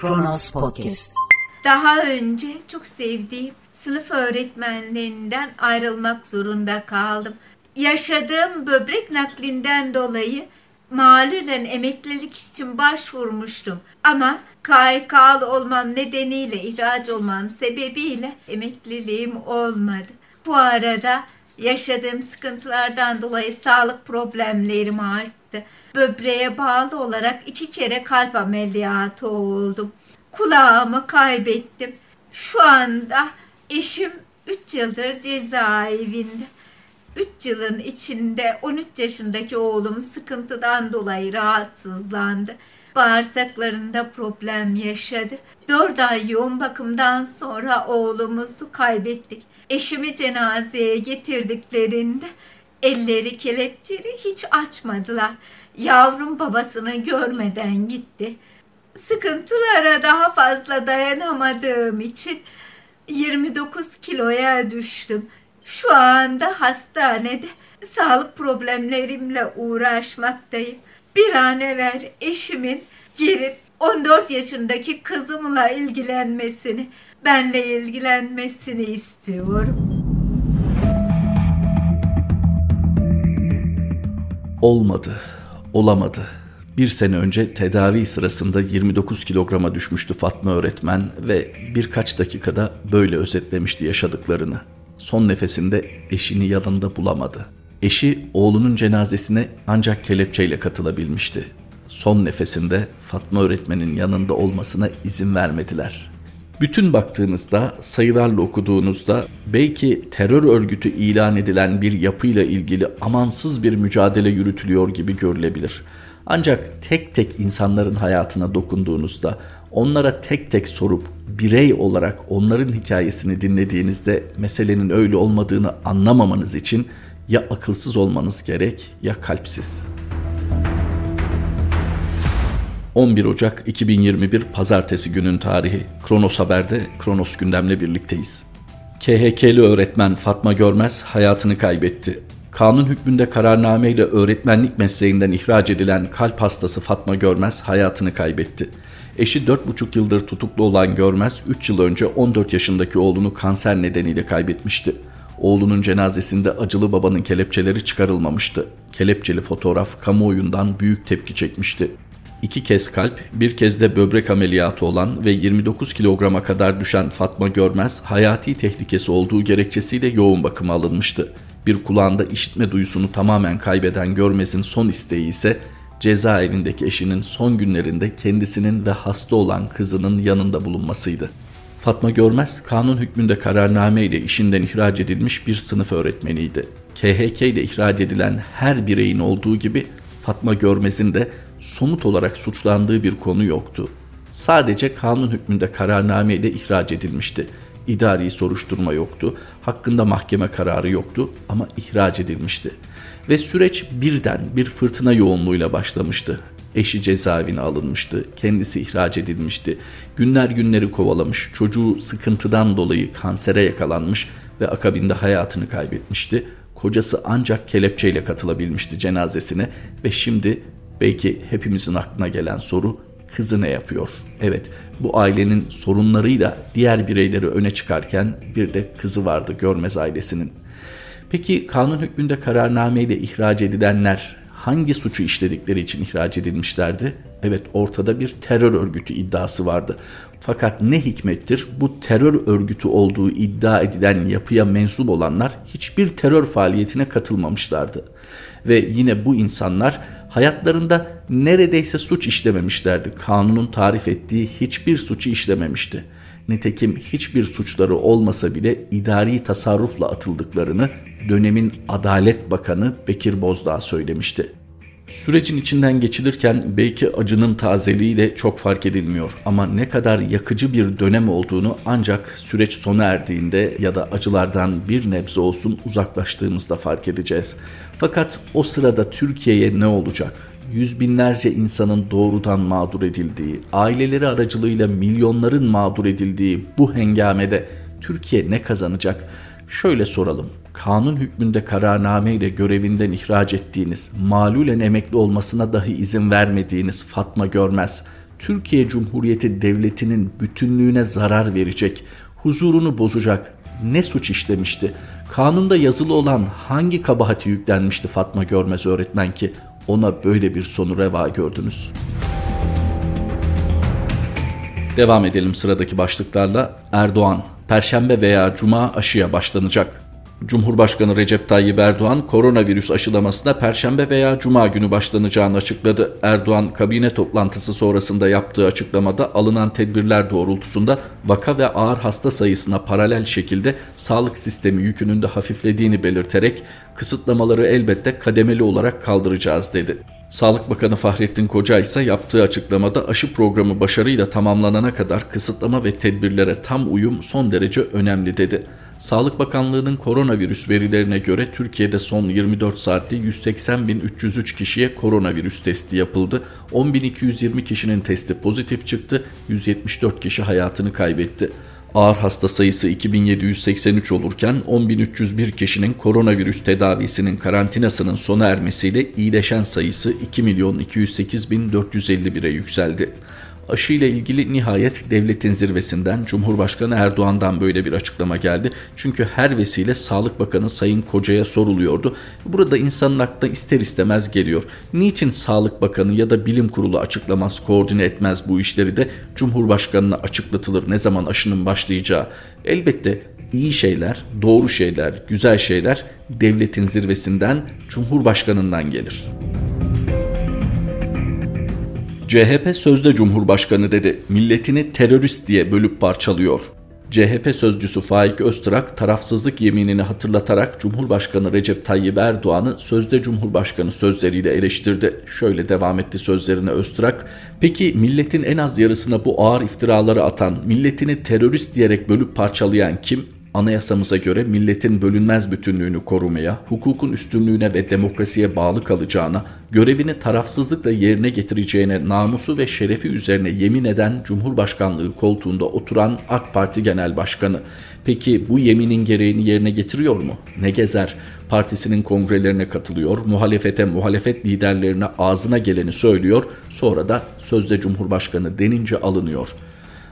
Kronos Podcast. Daha önce çok sevdiğim sınıf öğretmenlerinden ayrılmak zorunda kaldım. Yaşadığım böbrek naklinden dolayı malulen emeklilik için başvurmuştum. Ama KYK'lı olmam nedeniyle, ihraç olmam sebebiyle emekliliğim olmadı. Bu arada yaşadığım sıkıntılardan dolayı sağlık problemlerim arttı. Böbreğe bağlı olarak iki kere kalp ameliyatı oldum. Kulağımı kaybettim. Şu anda eşim 3 yıldır cezaevinde. 3 yılın içinde 13 yaşındaki oğlum sıkıntıdan dolayı rahatsızlandı. Bağırsaklarında problem yaşadı. 4 ay yoğun bakımdan sonra oğlumuzu kaybettik. Eşimi cenazeye getirdiklerinde elleri kelepçeli hiç açmadılar. Yavrum babasını görmeden gitti. Sıkıntılara daha fazla dayanamadığım için 29 kiloya düştüm. Şu anda hastanede sağlık problemlerimle uğraşmaktayım. Bir an evvel eşimin gelip 14 yaşındaki kızımla ilgilenmesini, benle ilgilenmesini istiyorum. Olmadı, olamadı. Bir sene önce tedavi sırasında 29 kilograma düşmüştü Fatma öğretmen ve birkaç dakikada böyle özetlemişti yaşadıklarını. Son nefesinde eşini yanında bulamadı. Eşi oğlunun cenazesine ancak kelepçeyle katılabilmişti. Son nefesinde Fatma öğretmenin yanında olmasına izin vermediler. Bütün baktığınızda, sayılarla okuduğunuzda belki terör örgütü ilan edilen bir yapıyla ilgili amansız bir mücadele yürütülüyor gibi görülebilir. Ancak tek tek insanların hayatına dokunduğunuzda, onlara tek tek sorup birey olarak onların hikayesini dinlediğinizde meselenin öyle olmadığını anlamamanız için ya akılsız olmanız gerek ya kalpsiz. 11 Ocak 2021 Pazartesi günün tarihi. Kronos Haber'de Kronos gündemle birlikteyiz. KHK'li öğretmen Fatma Görmez hayatını kaybetti. Kanun hükmünde kararnameyle öğretmenlik mesleğinden ihraç edilen kalp hastası Fatma Görmez hayatını kaybetti. Eşi 4,5 yıldır tutuklu olan Görmez 3 yıl önce 14 yaşındaki oğlunu kanser nedeniyle kaybetmişti. Oğlunun cenazesinde acılı babanın kelepçeleri çıkarılmamıştı. Kelepçeli fotoğraf kamuoyundan büyük tepki çekmişti. İki kez kalp, bir kez de böbrek ameliyatı olan ve 29 kilograma kadar düşen Fatma Görmez hayati tehlikesi olduğu gerekçesiyle yoğun bakıma alınmıştı. Bir kulağında işitme duyusunu tamamen kaybeden Görmez'in son isteği ise cezaevindeki eşinin son günlerinde kendisinin ve hasta olan kızının yanında bulunmasıydı. Fatma Görmez kanun hükmünde kararname ile işinden ihraç edilmiş bir sınıf öğretmeniydi. KHK ile ihraç edilen her bireyin olduğu gibi Fatma Görmez'in de somut olarak suçlandığı bir konu yoktu. Sadece kanun hükmünde kararname ile ihraç edilmişti. İdari soruşturma yoktu, hakkında mahkeme kararı yoktu ama ihraç edilmişti. Ve süreç birden bir fırtına yoğunluğuyla başlamıştı. Eşi cezaevine alınmıştı, kendisi ihraç edilmişti. Günler günleri kovalamış, çocuğu sıkıntıdan dolayı kansere yakalanmış ve akabinde hayatını kaybetmişti. Kocası ancak kelepçeyle katılabilmişti cenazesine ve şimdi belki hepimizin aklına gelen soru kızı ne yapıyor? Evet bu ailenin sorunlarıyla diğer bireyleri öne çıkarken bir de kızı vardı Görmez ailesinin. Peki kanun hükmünde kararnameyle ihraç edilenler hangi suçu işledikleri için ihraç edilmişlerdi? Evet ortada bir terör örgütü iddiası vardı. Fakat ne hikmettir bu terör örgütü olduğu iddia edilen yapıya mensup olanlar hiçbir terör faaliyetine katılmamışlardı. Ve yine bu insanlar hayatlarında neredeyse suç işlememişlerdi. Kanunun tarif ettiği hiçbir suçu işlememişti. Nitekim hiçbir suçları olmasa bile idari tasarrufla atıldıklarını dönemin Adalet Bakanı Bekir Bozdağ söylemişti. Sürecin içinden geçilirken belki acının tazeliği de çok fark edilmiyor ama ne kadar yakıcı bir dönem olduğunu ancak süreç sona erdiğinde ya da acılardan bir nebze olsun uzaklaştığımızda fark edeceğiz. Fakat o sırada Türkiye'ye ne olacak? Yüz binlerce insanın doğrudan mağdur edildiği, aileleri aracılığıyla milyonların mağdur edildiği bu hengamede Türkiye ne kazanacak? Şöyle soralım kanun hükmünde kararname ile görevinden ihraç ettiğiniz, malulen emekli olmasına dahi izin vermediğiniz Fatma Görmez, Türkiye Cumhuriyeti Devleti'nin bütünlüğüne zarar verecek, huzurunu bozacak ne suç işlemişti? Kanunda yazılı olan hangi kabahati yüklenmişti Fatma Görmez öğretmen ki ona böyle bir sonu reva gördünüz? Devam edelim sıradaki başlıklarla. Erdoğan, Perşembe veya Cuma aşıya başlanacak. Cumhurbaşkanı Recep Tayyip Erdoğan koronavirüs aşılamasına perşembe veya cuma günü başlanacağını açıkladı. Erdoğan kabine toplantısı sonrasında yaptığı açıklamada alınan tedbirler doğrultusunda vaka ve ağır hasta sayısına paralel şekilde sağlık sistemi yükünün de hafiflediğini belirterek kısıtlamaları elbette kademeli olarak kaldıracağız dedi. Sağlık Bakanı Fahrettin Koca ise yaptığı açıklamada aşı programı başarıyla tamamlanana kadar kısıtlama ve tedbirlere tam uyum son derece önemli dedi. Sağlık Bakanlığı'nın koronavirüs verilerine göre Türkiye'de son 24 saatte 180.303 kişiye koronavirüs testi yapıldı. 10.220 kişinin testi pozitif çıktı, 174 kişi hayatını kaybetti. Ağır hasta sayısı 2783 olurken 10.301 kişinin koronavirüs tedavisinin karantinasının sona ermesiyle iyileşen sayısı 2.208.451'e yükseldi aşı ile ilgili nihayet devletin zirvesinden Cumhurbaşkanı Erdoğan'dan böyle bir açıklama geldi. Çünkü her vesile Sağlık Bakanı Sayın Koca'ya soruluyordu. Burada insanın aklına ister istemez geliyor. Niçin Sağlık Bakanı ya da Bilim Kurulu açıklamaz, koordine etmez bu işleri de Cumhurbaşkanına açıklatılır ne zaman aşının başlayacağı. Elbette iyi şeyler, doğru şeyler, güzel şeyler devletin zirvesinden, Cumhurbaşkanından gelir. CHP sözde Cumhurbaşkanı dedi. Milletini terörist diye bölüp parçalıyor. CHP sözcüsü Faik Öztrak tarafsızlık yeminini hatırlatarak Cumhurbaşkanı Recep Tayyip Erdoğan'ı sözde Cumhurbaşkanı sözleriyle eleştirdi. Şöyle devam etti sözlerine Öztrak. Peki milletin en az yarısına bu ağır iftiraları atan, milletini terörist diyerek bölüp parçalayan kim? Anayasamıza göre milletin bölünmez bütünlüğünü korumaya, hukukun üstünlüğüne ve demokrasiye bağlı kalacağına, görevini tarafsızlıkla yerine getireceğine namusu ve şerefi üzerine yemin eden Cumhurbaşkanlığı koltuğunda oturan AK Parti Genel Başkanı. Peki bu yeminin gereğini yerine getiriyor mu? Ne gezer? Partisinin kongrelerine katılıyor, muhalefete, muhalefet liderlerine ağzına geleni söylüyor, sonra da sözde Cumhurbaşkanı denince alınıyor.''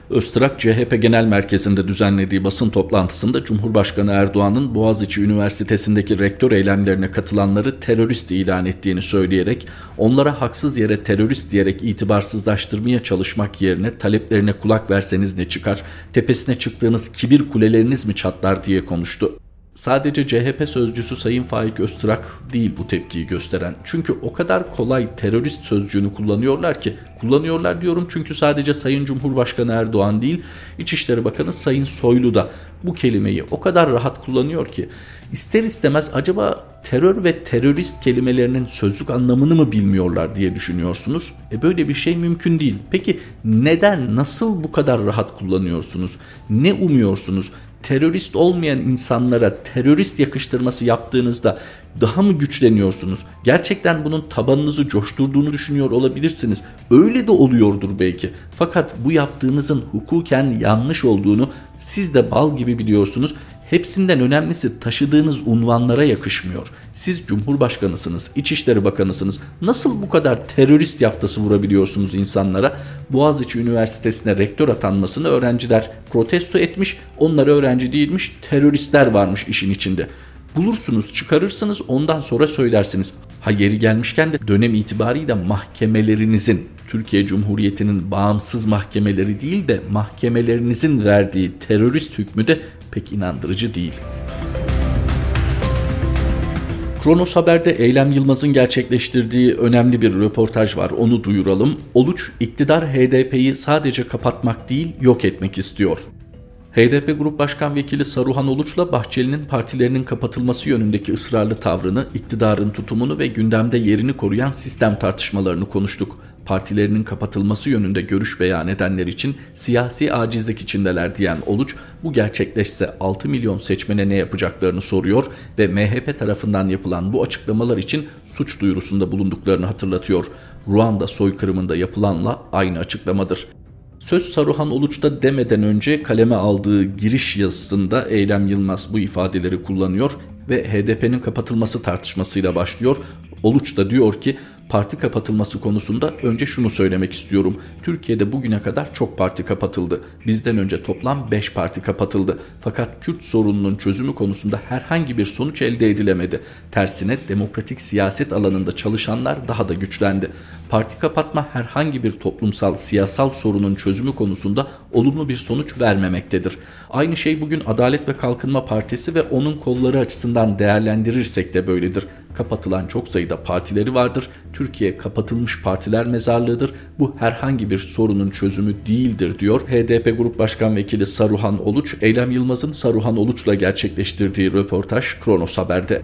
Öztrak CHP Genel Merkezi'nde düzenlediği basın toplantısında Cumhurbaşkanı Erdoğan'ın Boğaziçi Üniversitesi'ndeki rektör eylemlerine katılanları terörist ilan ettiğini söyleyerek onlara haksız yere terörist diyerek itibarsızlaştırmaya çalışmak yerine taleplerine kulak verseniz ne çıkar, tepesine çıktığınız kibir kuleleriniz mi çatlar diye konuştu. Sadece CHP sözcüsü Sayın Faik Öztrak değil bu tepkiyi gösteren. Çünkü o kadar kolay terörist sözcüğünü kullanıyorlar ki. Kullanıyorlar diyorum çünkü sadece Sayın Cumhurbaşkanı Erdoğan değil, İçişleri Bakanı Sayın Soylu da bu kelimeyi o kadar rahat kullanıyor ki. ister istemez acaba terör ve terörist kelimelerinin sözlük anlamını mı bilmiyorlar diye düşünüyorsunuz. E böyle bir şey mümkün değil. Peki neden, nasıl bu kadar rahat kullanıyorsunuz? Ne umuyorsunuz? Terörist olmayan insanlara terörist yakıştırması yaptığınızda daha mı güçleniyorsunuz? Gerçekten bunun tabanınızı coşturduğunu düşünüyor olabilirsiniz. Öyle de oluyordur belki. Fakat bu yaptığınızın hukuken yanlış olduğunu siz de bal gibi biliyorsunuz. Hepsinden önemlisi taşıdığınız unvanlara yakışmıyor. Siz Cumhurbaşkanısınız, İçişleri Bakanısınız. Nasıl bu kadar terörist yaftası vurabiliyorsunuz insanlara? Boğaziçi Üniversitesi'ne rektör atanmasını öğrenciler protesto etmiş. Onlar öğrenci değilmiş, teröristler varmış işin içinde. Bulursunuz, çıkarırsınız, ondan sonra söylersiniz. Ha yeri gelmişken de dönem itibariyle mahkemelerinizin Türkiye Cumhuriyeti'nin bağımsız mahkemeleri değil de mahkemelerinizin verdiği terörist hükmü de pek inandırıcı değil. Kronos Haber'de Eylem Yılmaz'ın gerçekleştirdiği önemli bir röportaj var. Onu duyuralım. Oluç, iktidar HDP'yi sadece kapatmak değil, yok etmek istiyor. HDP Grup Başkan Vekili Saruhan Oluç'la Bahçeli'nin partilerinin kapatılması yönündeki ısrarlı tavrını, iktidarın tutumunu ve gündemde yerini koruyan sistem tartışmalarını konuştuk partilerinin kapatılması yönünde görüş beyan edenler için siyasi acizlik içindeler diyen Oluç, bu gerçekleşse 6 milyon seçmene ne yapacaklarını soruyor ve MHP tarafından yapılan bu açıklamalar için suç duyurusunda bulunduklarını hatırlatıyor. Ruanda soykırımında yapılanla aynı açıklamadır. Söz Saruhan Oluç'ta demeden önce kaleme aldığı giriş yazısında Eylem Yılmaz bu ifadeleri kullanıyor ve HDP'nin kapatılması tartışmasıyla başlıyor. Oluç da diyor ki Parti kapatılması konusunda önce şunu söylemek istiyorum. Türkiye'de bugüne kadar çok parti kapatıldı. Bizden önce toplam 5 parti kapatıldı. Fakat Kürt sorununun çözümü konusunda herhangi bir sonuç elde edilemedi. Tersine demokratik siyaset alanında çalışanlar daha da güçlendi. Parti kapatma herhangi bir toplumsal, siyasal sorunun çözümü konusunda olumlu bir sonuç vermemektedir. Aynı şey bugün Adalet ve Kalkınma Partisi ve onun kolları açısından değerlendirirsek de böyledir. Kapatılan çok sayıda partileri vardır. Türkiye kapatılmış partiler mezarlığıdır. Bu herhangi bir sorunun çözümü değildir diyor. HDP Grup Başkan Vekili Saruhan Oluç, Eylem Yılmaz'ın Saruhan Oluç'la gerçekleştirdiği röportaj Kronos Haber'de.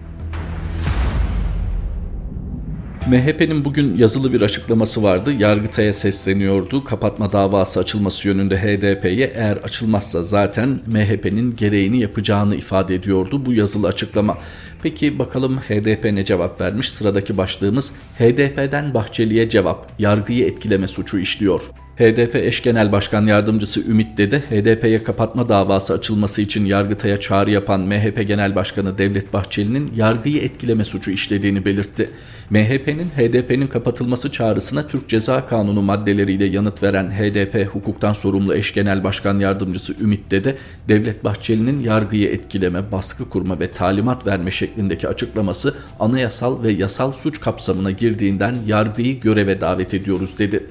MHP'nin bugün yazılı bir açıklaması vardı. Yargıtay'a sesleniyordu. Kapatma davası açılması yönünde HDP'ye eğer açılmazsa zaten MHP'nin gereğini yapacağını ifade ediyordu bu yazılı açıklama. Peki bakalım HDP ne cevap vermiş? Sıradaki başlığımız HDP'den Bahçeli'ye cevap. Yargıyı etkileme suçu işliyor. HDP eş genel başkan yardımcısı Ümit Dede, HDP'ye kapatma davası açılması için Yargıtay'a çağrı yapan MHP Genel Başkanı Devlet Bahçeli'nin yargıyı etkileme suçu işlediğini belirtti. MHP'nin HDP'nin kapatılması çağrısına Türk Ceza Kanunu maddeleriyle yanıt veren HDP hukuktan sorumlu eş genel başkan yardımcısı Ümit Dede, Devlet Bahçeli'nin yargıyı etkileme, baskı kurma ve talimat verme şeklindeki açıklaması anayasal ve yasal suç kapsamına girdiğinden yargıyı göreve davet ediyoruz dedi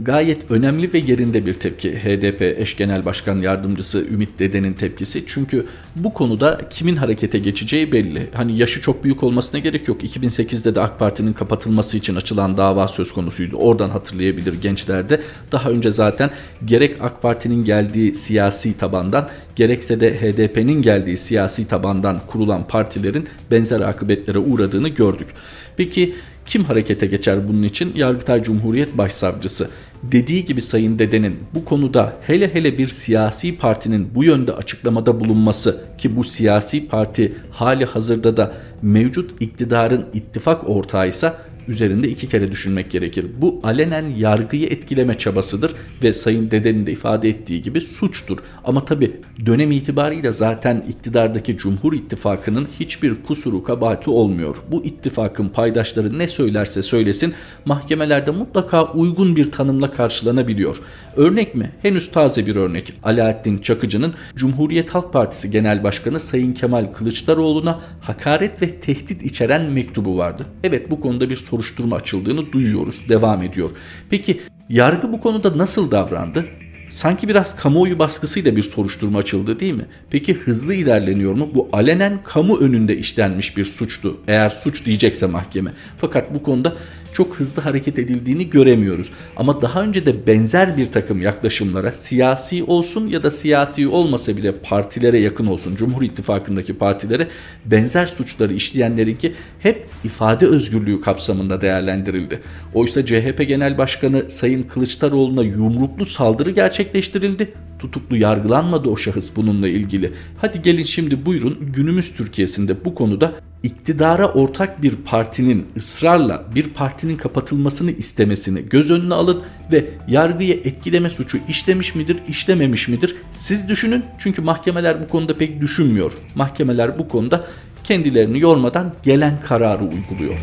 gayet önemli ve yerinde bir tepki HDP eş genel başkan yardımcısı Ümit Dede'nin tepkisi. Çünkü bu konuda kimin harekete geçeceği belli. Hani yaşı çok büyük olmasına gerek yok. 2008'de de AK Parti'nin kapatılması için açılan dava söz konusuydu. Oradan hatırlayabilir gençlerde. Daha önce zaten gerek AK Parti'nin geldiği siyasi tabandan gerekse de HDP'nin geldiği siyasi tabandan kurulan partilerin benzer akıbetlere uğradığını gördük. Peki kim harekete geçer bunun için? Yargıtay Cumhuriyet Başsavcısı. Dediği gibi Sayın Dede'nin bu konuda hele hele bir siyasi partinin bu yönde açıklamada bulunması ki bu siyasi parti hali hazırda da mevcut iktidarın ittifak ortağıysa üzerinde iki kere düşünmek gerekir. Bu alenen yargıyı etkileme çabasıdır ve Sayın Dede'nin de ifade ettiği gibi suçtur. Ama tabi dönem itibariyle zaten iktidardaki Cumhur İttifakı'nın hiçbir kusuru kabahati olmuyor. Bu ittifakın paydaşları ne söylerse söylesin mahkemelerde mutlaka uygun bir tanımla karşılanabiliyor. Örnek mi? Henüz taze bir örnek. Alaaddin Çakıcı'nın Cumhuriyet Halk Partisi Genel Başkanı Sayın Kemal Kılıçdaroğlu'na hakaret ve tehdit içeren mektubu vardı. Evet bu konuda bir soruşturma açıldığını duyuyoruz. Devam ediyor. Peki yargı bu konuda nasıl davrandı? Sanki biraz kamuoyu baskısıyla bir soruşturma açıldı değil mi? Peki hızlı ilerleniyor mu? Bu alenen kamu önünde işlenmiş bir suçtu. Eğer suç diyecekse mahkeme. Fakat bu konuda çok hızlı hareket edildiğini göremiyoruz. Ama daha önce de benzer bir takım yaklaşımlara siyasi olsun ya da siyasi olmasa bile partilere yakın olsun Cumhur İttifakı'ndaki partilere benzer suçları işleyenlerinki hep ifade özgürlüğü kapsamında değerlendirildi. Oysa CHP Genel Başkanı Sayın Kılıçdaroğlu'na yumruklu saldırı gerçekleştirildi tutuklu yargılanmadı o şahıs bununla ilgili. Hadi gelin şimdi buyurun günümüz Türkiye'sinde bu konuda iktidara ortak bir partinin ısrarla bir partinin kapatılmasını istemesini göz önüne alın ve yargıya etkileme suçu işlemiş midir, işlememiş midir? Siz düşünün çünkü mahkemeler bu konuda pek düşünmüyor. Mahkemeler bu konuda kendilerini yormadan gelen kararı uyguluyor.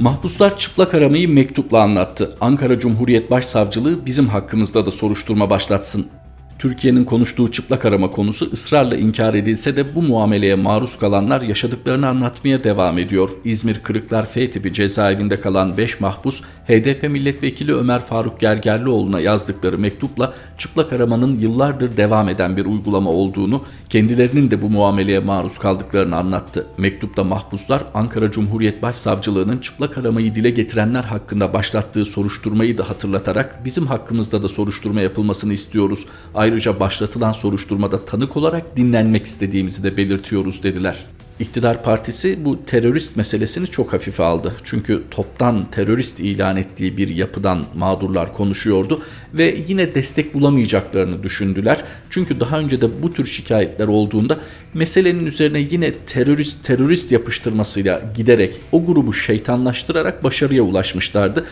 Mahpuslar çıplak aramayı mektupla anlattı. Ankara Cumhuriyet Başsavcılığı bizim hakkımızda da soruşturma başlatsın. Türkiye'nin konuştuğu çıplak arama konusu ısrarla inkar edilse de bu muameleye maruz kalanlar yaşadıklarını anlatmaya devam ediyor. İzmir Kırıklar F tipi cezaevinde kalan 5 mahpus HDP milletvekili Ömer Faruk Gergerlioğlu'na yazdıkları mektupla çıplak aramanın yıllardır devam eden bir uygulama olduğunu, kendilerinin de bu muameleye maruz kaldıklarını anlattı. Mektupta mahpuslar Ankara Cumhuriyet Başsavcılığı'nın çıplak aramayı dile getirenler hakkında başlattığı soruşturmayı da hatırlatarak bizim hakkımızda da soruşturma yapılmasını istiyoruz. Ayrıca başlatılan soruşturmada tanık olarak dinlenmek istediğimizi de belirtiyoruz dediler. İktidar partisi bu terörist meselesini çok hafife aldı. Çünkü toptan terörist ilan ettiği bir yapıdan mağdurlar konuşuyordu ve yine destek bulamayacaklarını düşündüler. Çünkü daha önce de bu tür şikayetler olduğunda meselenin üzerine yine terörist terörist yapıştırmasıyla giderek o grubu şeytanlaştırarak başarıya ulaşmışlardı.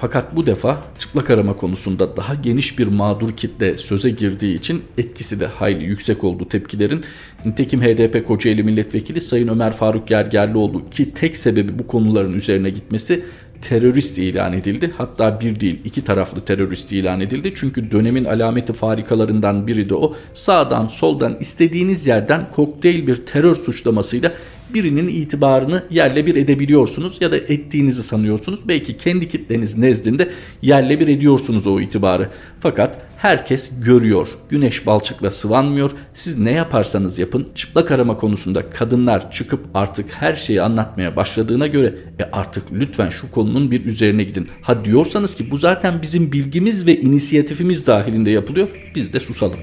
Fakat bu defa çıplak arama konusunda daha geniş bir mağdur kitle söze girdiği için etkisi de hayli yüksek oldu tepkilerin. Nitekim HDP Kocaeli Milletvekili Sayın Ömer Faruk Gergerlioğlu ki tek sebebi bu konuların üzerine gitmesi terörist ilan edildi. Hatta bir değil iki taraflı terörist ilan edildi. Çünkü dönemin alameti farikalarından biri de o. Sağdan soldan istediğiniz yerden kokteyl bir terör suçlamasıyla birinin itibarını yerle bir edebiliyorsunuz ya da ettiğinizi sanıyorsunuz. Belki kendi kitleniz nezdinde yerle bir ediyorsunuz o itibarı. Fakat herkes görüyor. Güneş balçıkla sıvanmıyor. Siz ne yaparsanız yapın çıplak arama konusunda kadınlar çıkıp artık her şeyi anlatmaya başladığına göre e artık lütfen şu konunun bir üzerine gidin. Ha diyorsanız ki bu zaten bizim bilgimiz ve inisiyatifimiz dahilinde yapılıyor. Biz de susalım.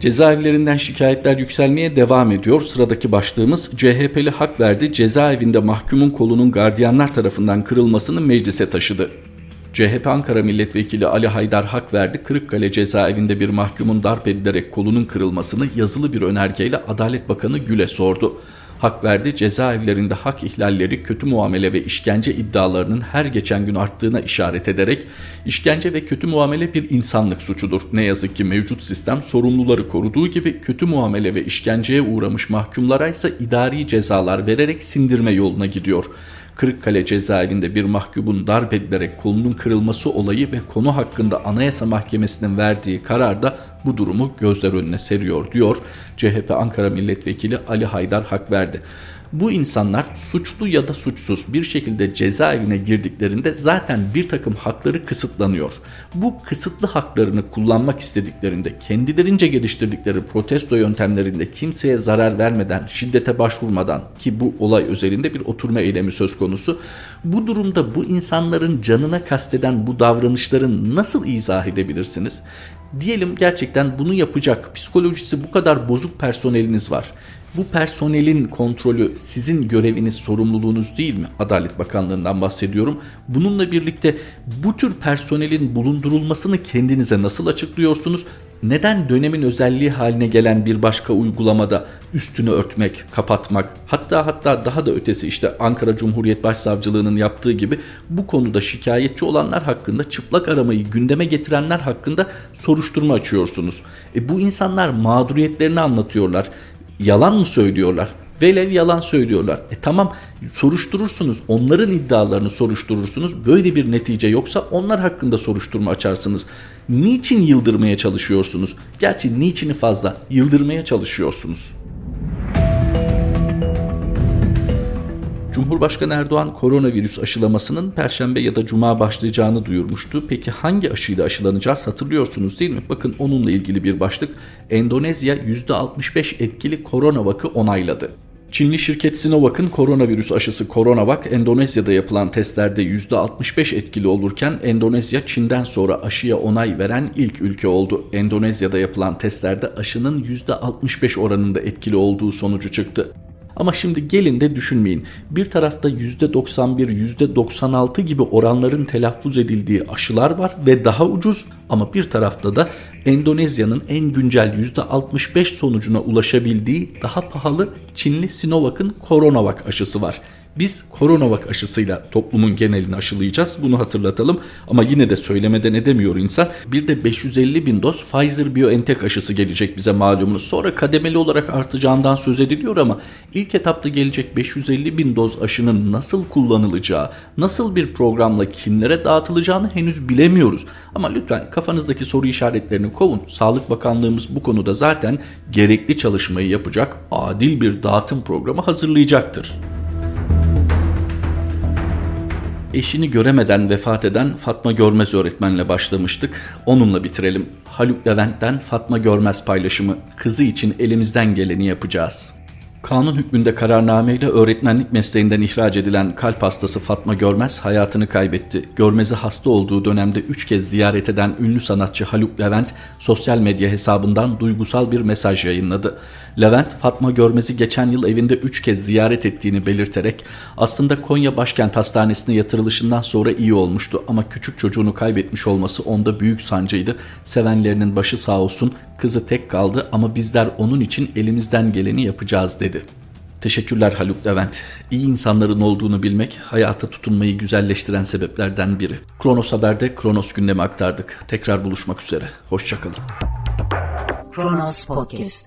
Cezaevlerinden şikayetler yükselmeye devam ediyor. Sıradaki başlığımız CHP'li hak verdi. Cezaevinde mahkumun kolunun gardiyanlar tarafından kırılmasını meclise taşıdı. CHP Ankara Milletvekili Ali Haydar hak verdi. Kırıkkale cezaevinde bir mahkumun darp edilerek kolunun kırılmasını yazılı bir önergeyle Adalet Bakanı Gül'e sordu hak verdi. Cezaevlerinde hak ihlalleri, kötü muamele ve işkence iddialarının her geçen gün arttığına işaret ederek işkence ve kötü muamele bir insanlık suçudur. Ne yazık ki mevcut sistem sorumluları koruduğu gibi kötü muamele ve işkenceye uğramış mahkumlara ise idari cezalar vererek sindirme yoluna gidiyor. Kırıkkale cezaevinde bir mahkumun darp edilerek kolunun kırılması olayı ve konu hakkında Anayasa Mahkemesi'nin verdiği karar da bu durumu gözler önüne seriyor diyor. CHP Ankara Milletvekili Ali Haydar hak verdi. Bu insanlar suçlu ya da suçsuz bir şekilde cezaevine girdiklerinde zaten bir takım hakları kısıtlanıyor. Bu kısıtlı haklarını kullanmak istediklerinde kendilerince geliştirdikleri protesto yöntemlerinde kimseye zarar vermeden, şiddete başvurmadan ki bu olay özelinde bir oturma eylemi söz konusu. Bu durumda bu insanların canına kasteden bu davranışların nasıl izah edebilirsiniz? Diyelim gerçekten bunu yapacak psikolojisi bu kadar bozuk personeliniz var. Bu personelin kontrolü sizin göreviniz, sorumluluğunuz değil mi? Adalet Bakanlığı'ndan bahsediyorum. Bununla birlikte bu tür personelin bulundurulmasını kendinize nasıl açıklıyorsunuz? Neden dönemin özelliği haline gelen bir başka uygulamada üstünü örtmek, kapatmak, hatta hatta daha da ötesi işte Ankara Cumhuriyet Başsavcılığı'nın yaptığı gibi bu konuda şikayetçi olanlar hakkında çıplak aramayı gündeme getirenler hakkında soruşturma açıyorsunuz. E bu insanlar mağduriyetlerini anlatıyorlar yalan mı söylüyorlar? Velev yalan söylüyorlar. E tamam soruşturursunuz. Onların iddialarını soruşturursunuz. Böyle bir netice yoksa onlar hakkında soruşturma açarsınız. Niçin yıldırmaya çalışıyorsunuz? Gerçi niçini fazla yıldırmaya çalışıyorsunuz. Cumhurbaşkanı Erdoğan koronavirüs aşılamasının perşembe ya da cuma başlayacağını duyurmuştu. Peki hangi aşıyla aşılanacağız hatırlıyorsunuz değil mi? Bakın onunla ilgili bir başlık. Endonezya %65 etkili koronavakı onayladı. Çinli şirket Sinovac'ın koronavirüs aşısı CoronaVac Endonezya'da yapılan testlerde %65 etkili olurken Endonezya Çin'den sonra aşıya onay veren ilk ülke oldu. Endonezya'da yapılan testlerde aşının %65 oranında etkili olduğu sonucu çıktı. Ama şimdi gelin de düşünmeyin. Bir tarafta %91, %96 gibi oranların telaffuz edildiği aşılar var ve daha ucuz ama bir tarafta da Endonezya'nın en güncel %65 sonucuna ulaşabildiği daha pahalı Çinli Sinovac'ın Coronavac aşısı var. Biz koronavak aşısıyla toplumun genelini aşılayacağız. Bunu hatırlatalım. Ama yine de söylemeden edemiyor insan. Bir de 550 bin doz Pfizer BioNTech aşısı gelecek bize malumunuz. Sonra kademeli olarak artacağından söz ediliyor ama ilk etapta gelecek 550 bin doz aşının nasıl kullanılacağı, nasıl bir programla kimlere dağıtılacağını henüz bilemiyoruz. Ama lütfen kafanızdaki soru işaretlerini kovun. Sağlık Bakanlığımız bu konuda zaten gerekli çalışmayı yapacak, adil bir dağıtım programı hazırlayacaktır eşini göremeden vefat eden Fatma Görmez öğretmenle başlamıştık. Onunla bitirelim. Haluk Levent'ten Fatma Görmez paylaşımı. Kızı için elimizden geleni yapacağız. Kanun hükmünde kararnameyle öğretmenlik mesleğinden ihraç edilen kalp hastası Fatma Görmez hayatını kaybetti. Görmez'i hasta olduğu dönemde 3 kez ziyaret eden ünlü sanatçı Haluk Levent sosyal medya hesabından duygusal bir mesaj yayınladı. Levent, Fatma Görmez'i geçen yıl evinde 3 kez ziyaret ettiğini belirterek aslında Konya Başkent Hastanesi'ne yatırılışından sonra iyi olmuştu ama küçük çocuğunu kaybetmiş olması onda büyük sancıydı. Sevenlerinin başı sağ olsun kızı tek kaldı ama bizler onun için elimizden geleni yapacağız dedi. Teşekkürler Haluk Levent. İyi insanların olduğunu bilmek hayata tutunmayı güzelleştiren sebeplerden biri. Kronos Haber'de Kronos gündemi aktardık. Tekrar buluşmak üzere. Hoşçakalın. Kronos Podcast